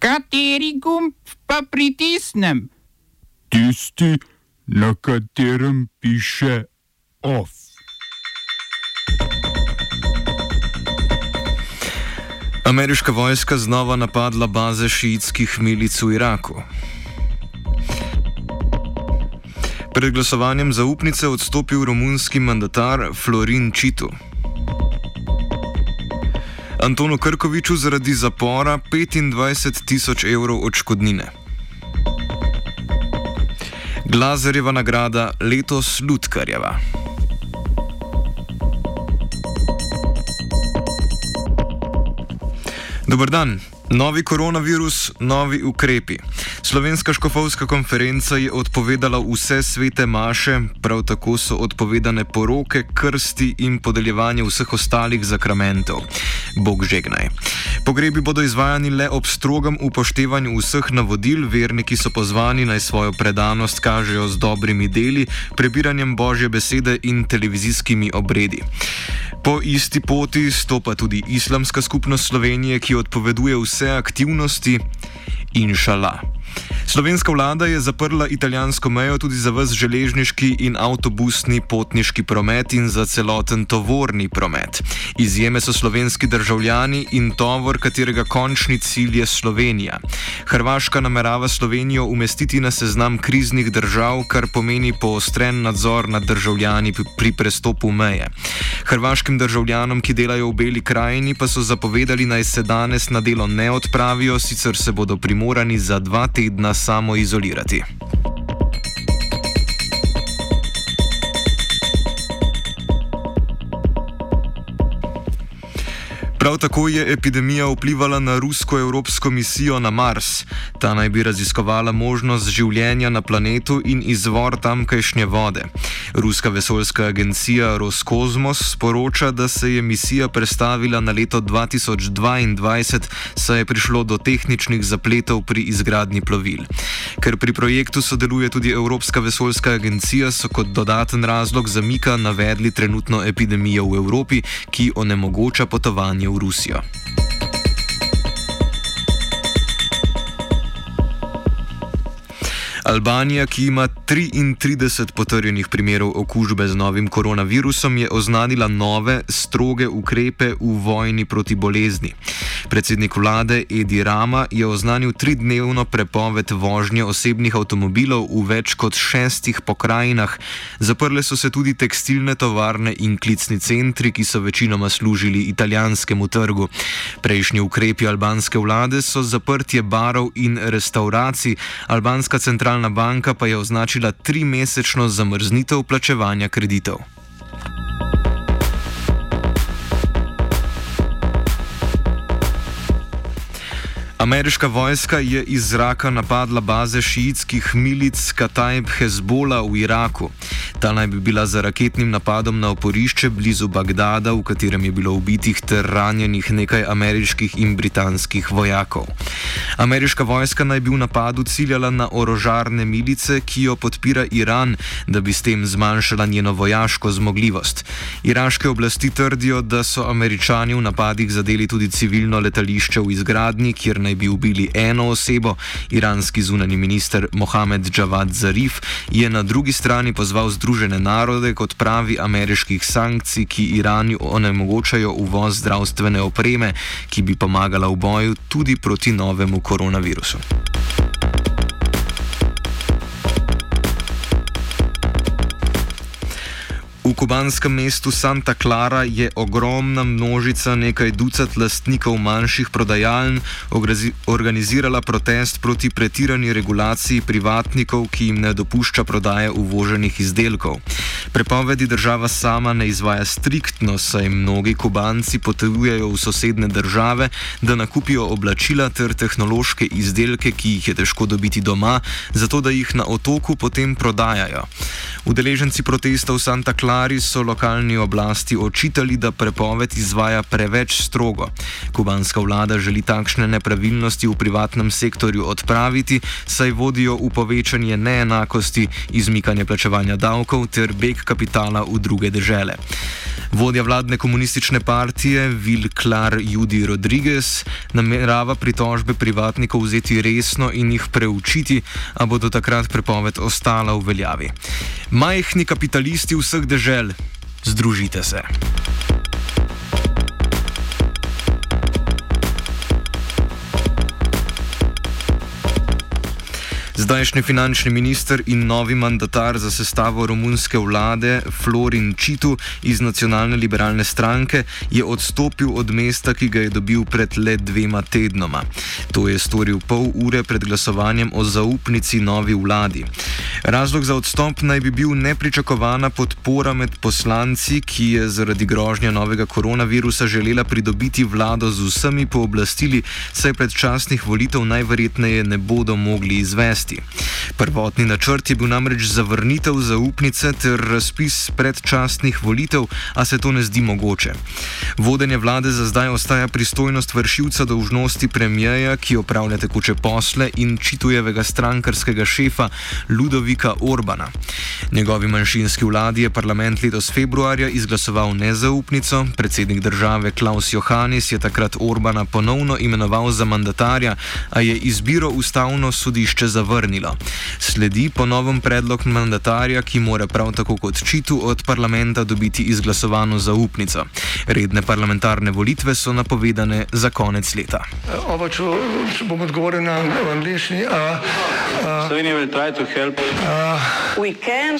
Kateri gumb pa pritisnem? Tisti, na katerem piše OF. Ameriška vojska znova napadla baze šiitskih milic v Iraku. Pred glasovanjem zaupnice odstopil romunski mandatar Florin Čitu. Antonu Krkoviču zaradi zapora 25 tisoč evrov odškodnine. Glazerjeva nagrada letos Ludkarjeva. Dober dan. Novi koronavirus, novi ukrepi. Slovenska škofovska konferenca je odpovedala vse svete maše, prav tako so odpovedane poroke, krsti in podeljevanje vseh ostalih zakramentov. Bog žegnaj. Pogrebi bodo izvajani le ob strogem upoštevanju vseh navodil, verniki so pozvani naj svojo predanost kažejo z dobrimi deli, prebiranjem božje besede in televizijskimi obredi. Po isti poti stopa tudi islamska skupnost Slovenije, ki odpoveduje vse aktivnosti in šala. Slovenska vlada je zaprla italijansko mejo tudi za vse železniški in avtobusni potniški promet in za celoten tovorni promet. Izjeme so slovenski državljani in tovor, katerega končni cilj je Slovenija. Hrvaška namerava Slovenijo umestiti na seznam kriznih držav, kar pomeni poostren nadzor nad državljani pri prestopu meje. Hrvaškim državljanom, ki delajo v Beli krajini, pa so zapovedali naj se danes na delo ne odpravijo, sicer se bodo primorani za dva tedna samo izolirati. Prav tako je epidemija vplivala na rusko-evropsko misijo na Mars. Ta naj bi raziskovala možnost življenja na planetu in izvor tamkajšnje vode. Ruska vesoljska agencija Roskosmos sporoča, da se je misija prestavila na leto 2022, saj je prišlo do tehničnih zapletov pri izgradnji plovil. Ker pri projektu sodeluje tudi Evropska vesoljska agencija, so kot dodaten razlog zamika navedli trenutno epidemijo v Evropi, ki onemogoča potovanje v Rusijo. Albanija, ki ima 33 potrjenih primerov okužbe z novim koronavirusom, je oznanila nove, stroge ukrepe v vojni proti bolezni. Predsednik vlade Edi Rama je oznanil tridnevno prepoved vožnje osebnih avtomobilov v več kot šestih pokrajinah. Zaprle so se tudi tekstilne tovarne in klicni centri, ki so večinoma služili italijanskemu trgu. Prejšnji ukrepi albanske vlade so zaprtje barov in restauracij. Albanska centralna banka pa je označila tri mesečno zamrznitev plačevanja kreditov. Ameriška vojska je iz zraka napadla baze šiitskih milic Katajb Hezbola v Iraku. Ta naj bi bila za raketnim napadom na oporišče blizu Bagdada, v katerem je bilo ubitih ter ranjenih nekaj ameriških in britanskih vojakov. Ameriška vojska naj bi v napadu ciljala na orožarne milice, ki jo podpira Iran, da bi s tem zmanjšala njeno vojaško zmogljivost. Iraške oblasti trdijo, da so američani v napadih zadeli tudi civilno letališče v izgradnji, kjer naj bi ubili eno osebo. Iranski zunani minister Mohamed Javad Zarif je na drugi strani pozval Združene narode kot pravi ameriških sankcij, ki Iranu onemogočajo uvoz zdravstvene opreme, ki bi pomagala v boju tudi proti novemu koronavirusu. V kubanskem mestu Santa Clara je ogromna množica nekaj ducat lastnikov manjših prodajaln organizirala protest proti pretirani regulaciji privatnikov, ki jim ne dopušča prodaje uvoženih izdelkov. Prepovedi država sama ne izvaja striktno, saj mnogi kubanci potujejo v sosedne države, da nakupijo oblačila ter tehnološke izdelke, ki jih je težko dobiti doma, zato da jih na otoku potem prodajajo. Udeleženci protestov Santa Clara Bolsonari so lokalni oblasti očitali, da prepoved izvaja preveč strogo. Kubanska vlada želi takšne nepravilnosti v privatnem sektorju odpraviti, saj vodijo v povečanje neenakosti, izmikanje plačevanja davkov ter beg kapitala v druge države. Vodja vladne komunistične partije Vil Klar Judi Rodriguez namerava pritožbe privatnikov vzeti resno in jih preučiti, a bodo takrat prepoved ostala v veljavi. Majhni kapitalisti vseh dežel, združite se. Zdajšnji finančni minister in novi mandatar za sestavo romunske vlade Florin Čitu iz nacionalne liberalne stranke je odstopil od mesta, ki ga je dobil pred le dvema tednoma. To je storil pol ure pred glasovanjem o zaupnici novi vladi. Razlog za odstop naj bi bil nepričakovana podpora med poslanci, ki je zaradi grožnja novega koronavirusa želela pridobiti vlado z vsemi pooblastili, saj predčasnih volitev najverjetneje ne bodo mogli izvesti. Prvotni načrt je bil namreč zavrnitev zaupnice ter razpis predčasnih volitev, a se to ne zdi mogoče. Vodenje vlade za zdaj ostaja pristojnost vršilca dolžnosti premijeja, ki opravlja tekoče posle in čitujevega strankarskega šefa Ludovika Orbana. Njegovi manjšinski vladi je parlament letos februarja izglasoval nezaupnico, predsednik države Klaus Johannes je takrat Orbana ponovno imenoval za mandatarja, a je izbiro ustavno sodišče zavrnilo. Sledi ponovem predlog mandatarja, ki mora prav tako kot čitu od parlamenta dobiti izglasovano zaupnico. Redne parlamentarne volitve so napovedane za konec leta. Oba, če, če bom odgovoril na angliški. Slovenija bo poskušala pomagati.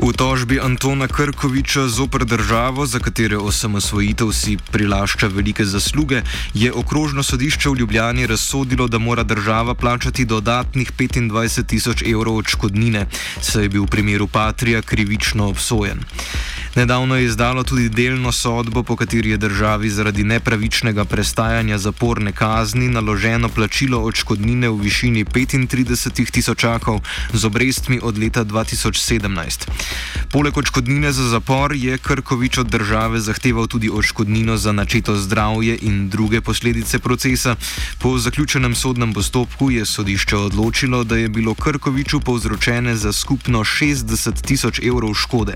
V tožbi Antona Krkoviča zoper državo, za katere osamosvojitev si prilašča velike zasluge, je okrožno sodišče v Ljubljani razsodilo, da mora država plačati dodatnih 25 tisoč evrov odškodnine, saj je bil v primeru Patrija krivično obsojen. Nedavno je izdalo tudi delno sodbo, po kateri je državi zaradi nepravičnega prestajanja zaporne kazni naloženo plačilo odškodnine v višini 35 tisočakov z obrestmi od leta 2017. Poleg odškodnine za zapor je Krkovič od države zahteval tudi odškodnino za načeto zdravje in druge posledice procesa. Po zaključenem sodnem postopku je sodišče odločilo, da je bilo Krkoviču povzročene za skupno 60 tisoč evrov škode.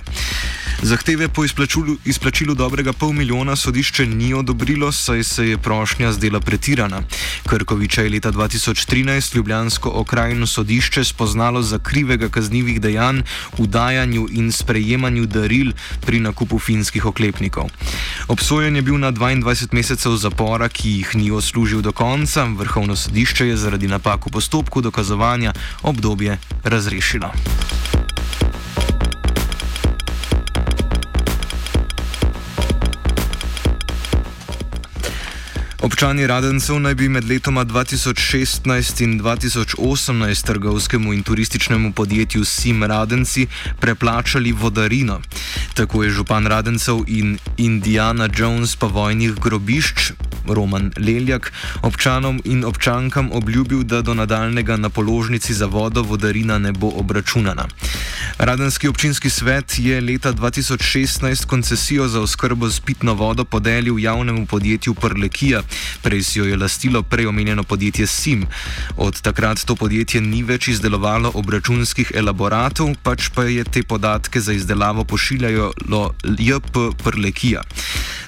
Zahteve po izplačilu, izplačilu dobrega pol milijona sodišče ni odobrilo, saj se je prošnja zdela pretirana. Krkoviča je leta 2013 Ljubljansko okrajno sodišče spoznalo za krivega kaznjivih dejanj v dajanju in sprejemanju daril pri nakupu finskih oklepnikov. Obsojen je bil na 22 mesecev zapora, ki jih ni odslužil do konca, vrhovno sodišče je zaradi napak v postopku dokazovanja obdobje razrešilo. Občani Radencev naj bi med letoma 2016 in 2018 trgovskemu in turističnemu podjetju Sim Radenci preplačali vodarino. Tako je župan Radencev in Indiana Jones po vojnih grobišč Roman Leljak občanom in občankam obljubil, da do nadaljnega na položnici za vodo vodarina ne bo obračunana. Radenski občinski svet je leta 2016 koncesijo za oskrbo z pitno vodo podelil javnemu podjetju Prlekija, prej si jo je lastilo preomenjeno podjetje Sim. Od takrat to podjetje ni več izdelovalo obračunskih elaboratov, pač pa je te podatke za izdelavo pošiljalo JP Prlekija.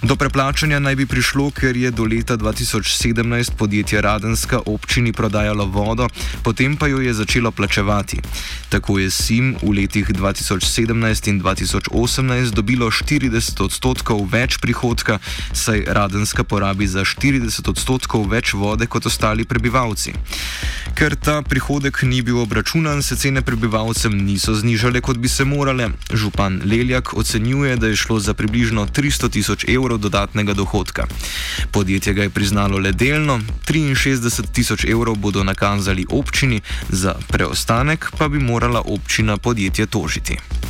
Do preplačanja naj bi prišlo, ker je do leta 2017 podjetje Radenska občini prodajalo vodo, potem pa jo je začelo plačevati. Tako je Sim v letih 2017 in 2018 dobilo 40 odstotkov več prihodka, saj Radenska porabi za 40 odstotkov več vode kot ostali prebivalci. Ker ta prihodek ni bil obračunan, se cene prebivalcem niso znižale, kot bi se morale. Župan Leljak ocenjuje, da je šlo za približno 300 tisoč evrov dodatnega dohodka. Podjetje ga je priznalo le delno, 63 tisoč evrov bodo nakazali občini, za preostanek pa bi morala občina podjetje tožiti.